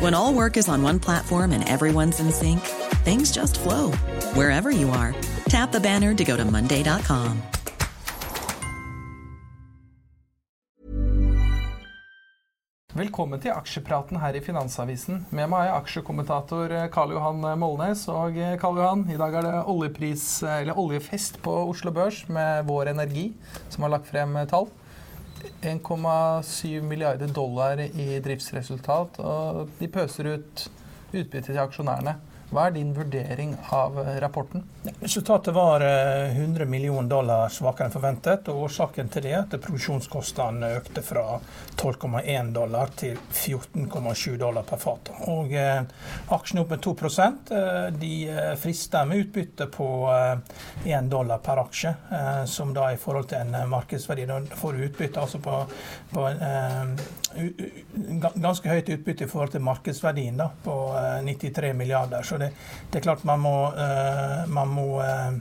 When all work is on one platform and everyone's in sync, things just flow wherever you are. Tap the banner to go to Monday.com. Velkommen til aksjepraten her i Finansavisen. Med meg er aksjekommentator eh, Karl Johan Molnes. Og eh, Karl Johan, i dag er det oljepris, oljefest på Oslo Børs med Vår Energi, som har lagt frem tall. 1,7 milliarder dollar i driftsresultat, og de pøser ut utbytte til aksjonærene. Hva er din vurdering av rapporten? Resultatet var 100 eh, millioner dollar svakere enn forventet. og Årsaken til det er at produksjonskostnadene økte fra 12,1 dollar til 14,7 dollar per fat. Og eh, Aksjene opp med 2 eh, De eh, frister med utbytte på eh, 1 dollar per aksje, eh, som da i forhold til en markedsverdi. Da får du utbytte altså på, på ganske høyt utbytte i forhold til markedsverdien da, på 93 milliarder. Så det det, det, er klart man må, uh, man må uh,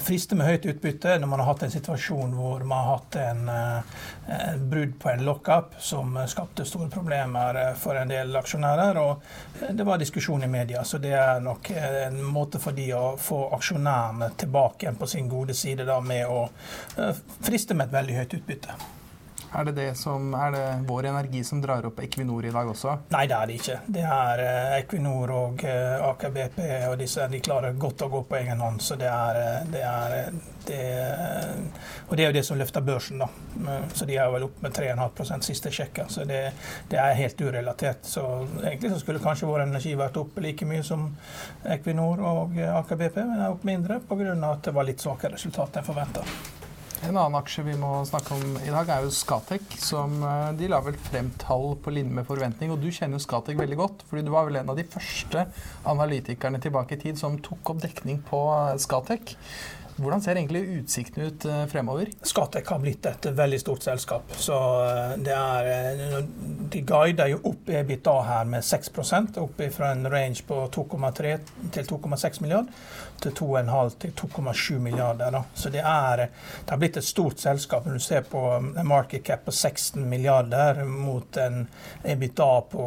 friste med høyt utbytte når man har hatt en situasjon hvor man har hatt en, en brudd på en lockup som skapte store problemer for en del aksjonærer. og Det var diskusjon i media, så det er nok en måte for de å få aksjonærene tilbake på sin gode side da, med å friste med et veldig høyt utbytte. Er det, det som, er det Vår Energi som drar opp Equinor i dag også? Nei, det er det ikke. Det er uh, Equinor og uh, Aker BP og disse de klarer godt å gå på egen hånd. Så det er, eh, det er Og det er jo det som løfter børsen, da. Så de er vel opp med 3,5 siste sjekket. Så det, er helt urelatert. Så egentlig så skulle kanskje Vår Energi vært opp like mye som Equinor og Aker BP, men er opp mindre pga. at det var litt svakere resultat enn forventa. En annen aksje vi må snakke om i dag, er jo Skatec. som eh, De la vel frem tall på linje med forventning. og Du kjenner jo Skatec veldig godt, fordi du var vel en av de første analytikerne tilbake i tid som tok opp dekning på Skatec. Hvordan ser egentlig utsiktene ut eh, fremover? Skatec har blitt et veldig stort selskap. så det er, De guider jo opp EBITDA her med 6 opp fra en range på 2,3 til 2,6 milliarder til 2,5 til 2,7 milliarder. Da. Så det, er, det har blitt et stort selskap. Når du ser på en market cap på 16 milliarder mot en EBITDA på,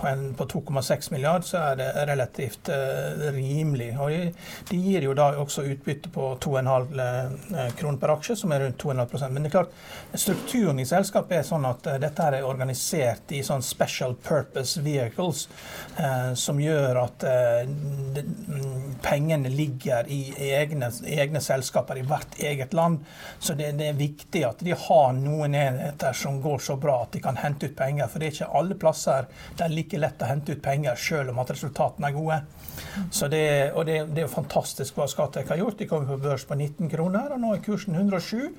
på, på 2,6 milliarder, så er det relativt uh, rimelig. Og de, de, gir jo da også utbytte på 2,5 uh, kroner per aksje, som er rundt 2,5 Men det er klart, strukturen i selskapet er sånn at uh, dette er organisert i sånn special purpose vehicles, som gjør at pengene ligger i egne, egne, selskaper i hvert eget land. Så det, det, er viktig at de har noen enheter som går så bra at de kan hente ut penger. For det er ikke alle plasser det er like lett å hente ut penger selv om at resultatene er gode. Så det, og det, det er fantastisk hva Skatek har gjort. De kom på børs på 19 kroner, og nå er kursen 107.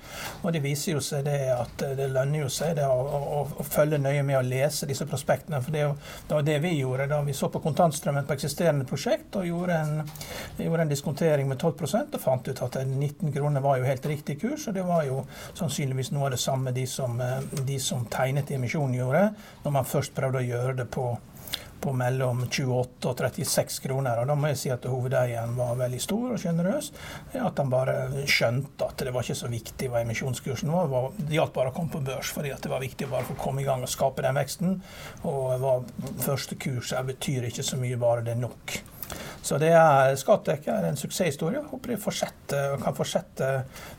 Og det viser jo seg det at det lønner jo seg å, å, å følge nøye med og lese disse prospektene. For det, det var det vi gjorde da vi så på kontantstrømmen på eksisterende prosjekt og gjorde en, gjorde en diskontering med 12% og fant ut at 19 kroner var jo helt riktig kurs. Og det var jo sannsynligvis noe av det samme de som, de som tegnet emisjonen gjorde, når man først prøvde å gjøre det på på mellom 28 og 36 kroner. Og da må jeg si at hovedeieren var veldig stor og sjenerøs. At han bare skjønte at det var ikke så viktig hva emisjonskursen var. Det gjaldt bare å komme på børs, fordi det var viktig å for få komme i gang og skape den veksten. Og hva første kurs betyr ikke så mye, bare det er nok. Så det er, Scatec er en suksesshistorie. Håper det fortsetter, kan fortsette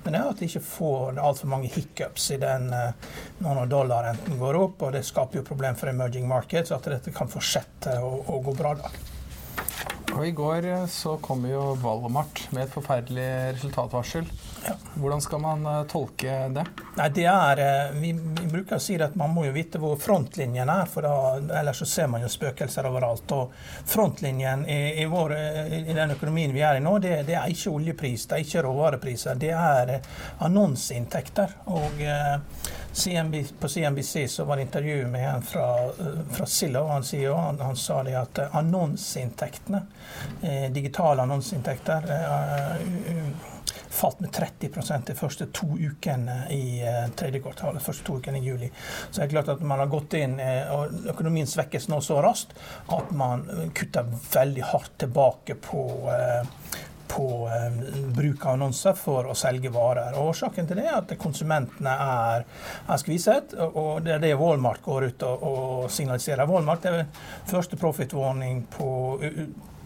med det. At de ikke får altfor mange hiccups i den når dollarrenten går opp. og Det skaper jo problem for emerging markets. At dette kan fortsette å, å gå bra. da. Og I går eh, så kom jo Valomart med et forferdelig resultatvarsel. Ja. Hvordan skal man uh, tolke det? Nei, det er, uh, vi, vi, bruker å si at Man må jo vite hvor frontlinjen er, for da, ellers så ser man jo spøkelser overalt. Og Frontlinjen i, i, vår, i den økonomien vi er i nå, det, det, er ikke oljepris, det er ikke råvarepriser. Det er annonseinntekter. Og på CNBC så var det intervju med en fra, fra og Han, sier, han, han sa det at eh, annonseinntektene, eh, digitale annonseinntekter, eh, falt med 30% de første to ukene i eh, tredje kvartal. første to ukene i juli. Så det er klart at man har gått inn, eh, og økonomien svekkes nå så raskt at man kutter veldig hardt tilbake på eh, på eh, bruk av annonser for å selge varer. Og årsaken til det er at konsumentene er, er skviset, og det er det Walmart går ut og, og signaliserer. Walmart er første profit warning på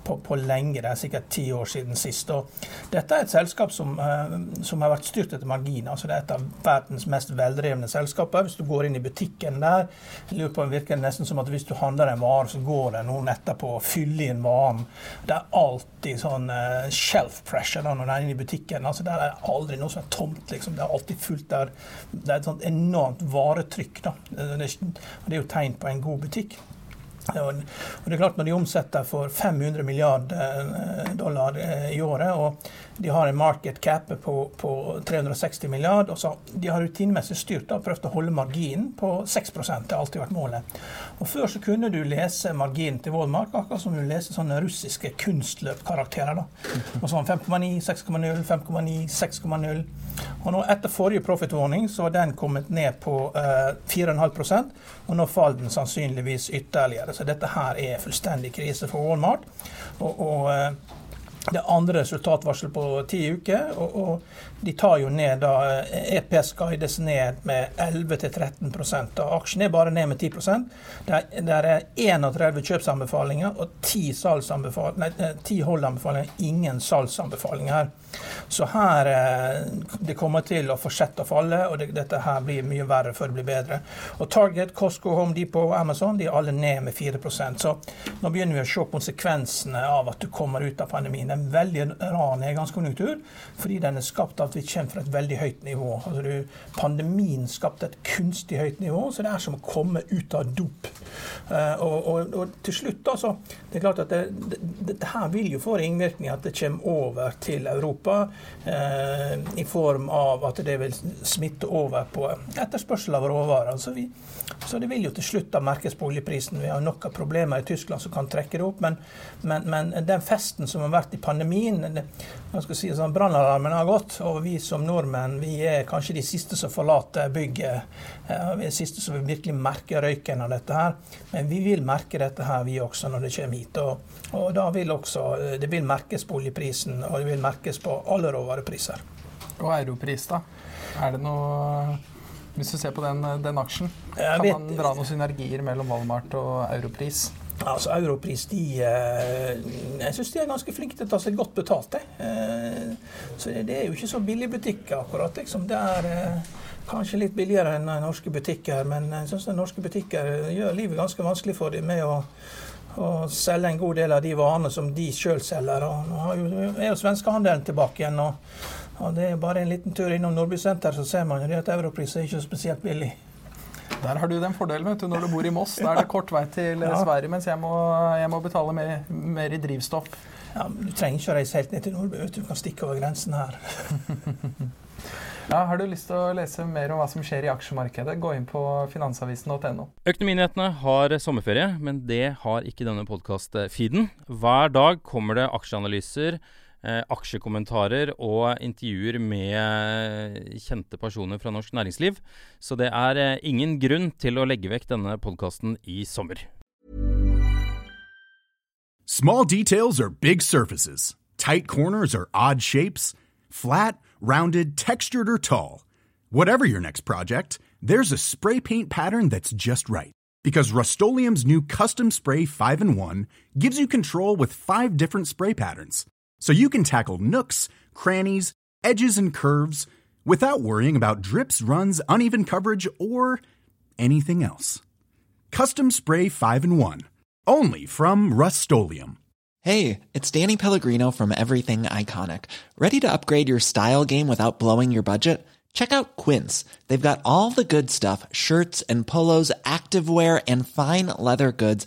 på, på, lenge. Det er sikkert ti år siden sist. Og dette er et selskap som, uh, som har vært styrt etter marginer. Altså det er et av verdens mest veldrevne selskaper. Hvis du går inn i butikken der, lurer på, virker det nesten som at hvis du handler en vare, så går det noen etterpå og fyller inn varen. Det er alltid sånn uh, shelf pressure da, når du er inne i butikken. Altså Der er aldri noe som er tomt. liksom. Det er alltid fullt der. Det er et sånt enormt varetrykk. da. Det er jo tegn på en god butikk. Og det er klart Når de omsetter for 500 milliarder eh, dollar eh, i året, og de har en market cap på, på 360 milliarder. Og så de har rutinemessig styrt og prøvd å holde marginen på 6 Det har alltid vært målet. Og Før så kunne du lese marginen til Wallmark akkurat som du leser sånne russiske kunstløpkarakterer. da. Og sånn 5,9, 6,0, 5,9, 6,0. Og nå Etter forrige profit warning så var den kommet ned på eh, 4,5% og nå faller den sannsynligvis ytterligere. Så dette her er fullstendig krise for Walmart. og, og uh, det andre resultatvarsel på ti uker. Og, og, de tar jo ned da EPS guides ned med 11-13 og Aksjen er bare ned med 10 Det er, det er 31 kjøpsanbefalinger og 10, 10 holdanbefalinger. Ingen salgsanbefalinger. Så her eh, det kommer til å fortsette å falle, og det, dette her blir mye verre før det blir bedre. Og Target, Costco, Home Depot og Amazon de er alle ned med 4% Så nå begynner vi å se konsekvensene av at du kommer ut av pandemien. En veldig rar nedgangskonjunktur fordi den er skapt av at vi kommer fra et veldig høyt nivå. Altså du, pandemien skapte et kunstig høyt nivå, så det er som å komme ut av dop. Uh, og, og, og, til slutt, altså Det er klart at det, det, det, her vil jo få ringvirkninger at det kommer over til Europa eh, i form av at det vil smitte over på etterspørsel av råvarer. Så, vi, så, det vil jo til slutt da merkes på oljeprisen. Vi har nok av problemer i Tyskland som kan trekke det opp. Men, men, men den festen som har vært i pandemien skal si, sånn, Brannalarmen har gått, og vi som nordmenn vi er kanskje de siste som forlater bygget. Eh, vi er de siste som virkelig merker røyken av dette her. Men vi vil merke dette her, vi også, når det kommer hit. Og, og da vil også, eh, det vil merkes på oljeprisen, og det vil merkes på alle råvarepriser. Og europris, da? Er det noe Hvis du ser på den, den aksjen, kan man dra noen synergier mellom Walmart og Europris? Altså Europris de, eh, jeg syns de er ganske flinke til å ta seg godt betalt. Eh. Så det er jo ikke så billig butikk akkurat. Liksom. Det er kanskje litt billigere enn norske butikker, men jeg syns norske butikker gjør livet ganske vanskelig for dem med å å selge en god del av de varene som de sjøl selger. Og nå er jo svenskehandelen tilbake igjen. Og, og, det er bare en liten tur innom Nordby senter, så ser man jo at europris er ikke spesielt billig. Der har du den fordelen vet du, når du bor i Moss. Da er det kort vei til ja. Sverige, mens jeg må, jeg må betale mer, mer, i drivstoff. Ja, Du trenger ikke å reise helt ned til Nordby, du kan stikke over grensen her. Ja, Har du lyst til å lese mer om hva som skjer i aksjemarkedet, gå inn på finansavisen.no. Økonominyhetene har sommerferie, men det har ikke denne podkast-feeden. Hver dag kommer det aksjeanalyser, eh, aksjekommentarer og intervjuer med kjente personer fra norsk næringsliv. Så det er eh, ingen grunn til å legge vekk denne podkasten i sommer. Small details are big surfaces. Tight corners are odd shapes. Flat rounded, textured, or tall. Whatever your next project, there's a spray paint pattern that's just right. Because Rust new Custom Spray 5 in 1 gives you control with five different spray patterns. So you can tackle nooks, crannies, edges, and curves without worrying about drips, runs, uneven coverage, or anything else. Custom Spray 5 in 1. Only from Rust Hey, it's Danny Pellegrino from Everything Iconic. Ready to upgrade your style game without blowing your budget? Check out Quince. They've got all the good stuff shirts and polos, activewear, and fine leather goods,